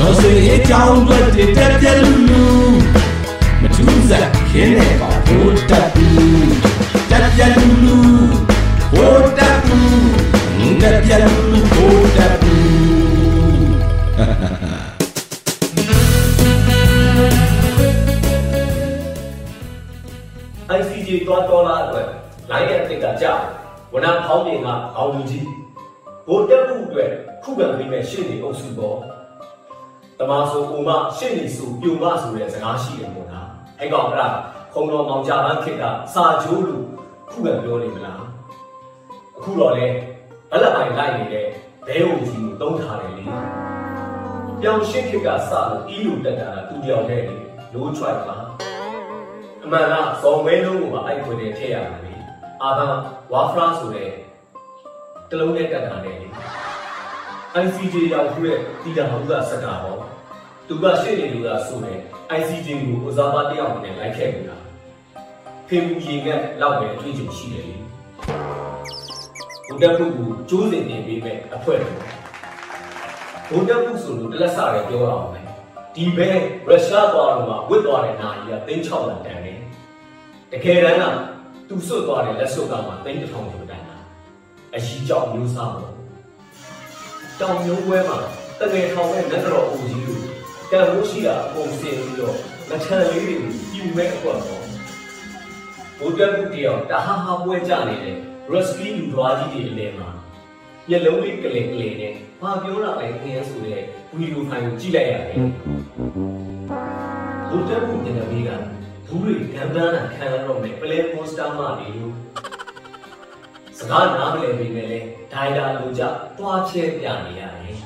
တော်စေအကြောင်းတွေတက်ပြက်လူလူမထူးစားခင်းနေပါဘိုးတက်ဘူးတက်ပြက်လူလူဘိုးတက်ဘူးတက်ပြက်လူလူဘိုးတက်ဘူး ICJ သွားတော်လာအတွက်လိုင်းရဲ့အစ်စ်ကကြာဝန်ထမ်းဖောင်းပြင်ကအောင်းလူကြီးဘိုတက်မှုအတွက်ခုခံပေးမဲ့ရှင်းနေအုပ်စုပေါ် တမဆိုဥမရှင်းနေဆိုပြုံမဆိုတဲ့စကားရှိတယ်မို့လားအဲ့ကောင်အဲ့ဒါခုံတော်မောင်ကြပန်းခေတ်ကစာချိုးလူခုခံပြောနေမလားအခုတော့လေဘက်လက်ပိုင်းလိုက်နေတဲ့ဘဲဝူကြီးကိုတုံးထားတယ်လေပြောင်းရှင်းခေတ်ကစလို့အီလူတက်တာကသူတယောက်တည်းလေလိုးချွိုက်ပါအမှန်ကဇော်မဲလုံးကိုပါအဲ့ခွေနဲ့ထည့်ရတယ်လေအာဘန်ဝါဖရာဆိုတဲ့တလုံးနဲ့တက်တာနဲ့လေ ICJ ရောက်ခုတဲ့တီတာဟုတ်ကစက်တာပေါ့သူကရှေ့နေလူကဆိုတယ် ICJ ကိုဥစားပါတယောက်နဲ့လိုက်ခဲ့ဘူးလားဖေမူကြီးကလောက်ပဲအတွေ့အကြုံရှိတယ်လေဘုဒ္ဓဘုကိုကျိုးစင်တင်ပေးမဲ့အဖွဲ့တော်ဘုဒ္ဓဘုဆိုလို့တလက်စာရဲပြောအောင်မယ်ဒီဘဲရုရှားသွားတော့မှဝစ်သွားတဲ့နာကြီးကသိန်း6လတန်တယ်တကယ်တမ်းကသူဆွတ်သွားတဲ့လက်စွပ်ကမှသိန်း1000ကျော်တန်တာအရှိကြောင့်မျိုးစားပေါ့ တောင်မျိုးပွဲမှာတကယ်ထောင်တဲ့လက်တော်အိုကြီးကိုတန်ဖိုးရှိတာအကုန်စင်ပြီးတော့လက်ထံလေးတွေကိုယူမဲ့အကွက်ပေါ့ဘုဒ္ဓဘုတယောက်တဟာဟာပွဲကြနေတဲ့ရက်စကီလူထွားကြီးတွေအလဲမှာမျက်လုံးလေးကလေးကလေးနဲ့ဘာပြောတာလဲခင်းဆိုတဲ့ဗီဒီယိုဖိုင်ကိုကြည့်လိုက်ရတယ်ဘုဒ္ဓဘုညနေမေးကဘူးတွေကံပန်းတာခံရတော့မယ်ပလဲပိုစတာမှနေလို့စကားနားမလည်ပေမဲ့လည်း ဒိုင်တာလိုကြတွားချဲပြနေရတယ်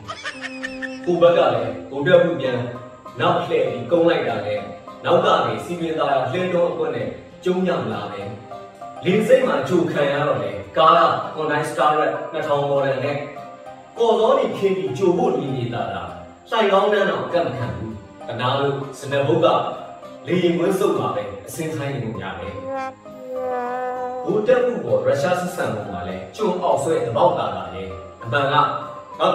ကိုဘက်ကလည်းဘုဒ္ဓဘုပြန်နောက်လှည့်ပြီးကုန်းလိုက်တာလည်းနောက်ကနေစီမင်းသားရလှင်းတော့အကွက်နဲ့ကျုံညံလာတယ်လင်းစိတ်မှာဂျိုခံရတော့လေကားက Hyundai Starlet 2000 model နဲ့ကော်စောနေခင်းပြီးဂျိုဖို့နေနေတာလားလှိုင်ကောင်းနှမ်းတော့ကတ်မခံဘူးတနာလို့စနဘုတ်ကလေရင်ဝင်းစုပ်ပါပဲအစင်းဆိုင်နေကြတယ် ဘုတက်မှုပေါ်ရုရှားစစ်ဆန်ပုံမှာလဲကျုံအောက်ဆွဲတပေါက်တာလာလေအမှန်ကငါ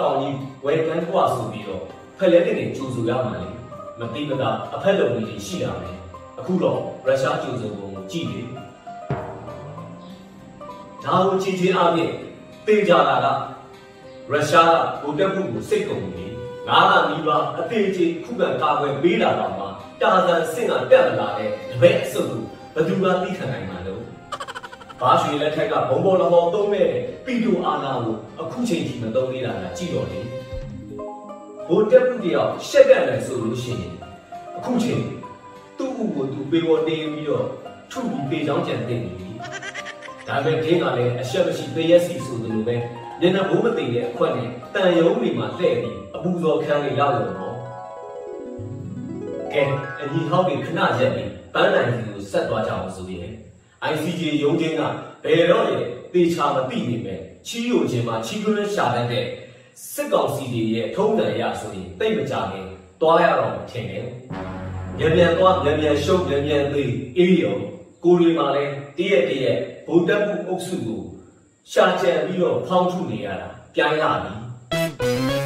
ကောင်ကြီးဝယ်ကန်းထွားဆိုပြီးတော့ဖက်လက်တင်နေကျူစုရမှာလေမတိမတာအဖက်လုံကြီးရှိတာပဲအခုတော့ရုရှားကျူစုပုံကိုကြည့်လေဒါကိုချင်းချင်းအပြင်သိကြတာကရုရှားကဘုတက်မှုကိုစိတ်ကုန်ပြီငါးကနီးပါးအသေးချေခုခံကာကွယ်ပေးလာတော့မှတာဇန်စင်ကတက်မလာတဲ့တပည့်အစုပ်ကိုဘယ်သူကသိခံနိုင်မှာလို့ ဘာရွှေလက်ထက်ကဘုံဘောလဘောသုံးမဲ့ပီတိုအာနာကိုအခုချိန်ထိမသုံးသေးတာကကြည့်တော့လေဘိုတက်မှုတယောက်ရှက်ကန်တယ်ဆိုလို့ရှိရင်အခုချိန်သူ့ဥကိုသူပေပေါ်တင်ပြီးတော့ထုပြီးပေချောင်းကြံတင်နေပြီဒါပေမဲ့ဒင်းကလည်းအရှက်မရှိသေရက်စီဆိုသလိုပဲညနေဘိုးမသိတဲ့အခွက်နဲ့တန်ယုံတွေမှာလှည့်ပြီးအပူဇော်ခန်းလေးရောက်လို့တော့ကဲအညီဟောင်းတွေခဏရက်ပြီးပန်းနိုင်စီကိုဆက်သွားကြအောင်ဆိုရင် ICJ ရုံးချင်းကဘယ်တော့လဲတေချာမသိနေပဲချီးယိုခြင်းမှာချီးတွန်းရှာတတ်တဲ့စစ်ကောင်စီတွေရဲ့ထုံးစံရဆိုရင်တိတ်မကြခင်တွားရတော့ထင်တယ်။မြန်မြန်သွားမြန်မြန်ရှုပ်မြန်မြန်သေးအေးရောကိုရီမှာလဲတည့်ရက်တည့်ရက်ဗုဒ္ဓဘုအုပ်စုကိုရှာကြံပြီးတော့ဖောင်းထုနေရတာပြိုင်းလာပြီ။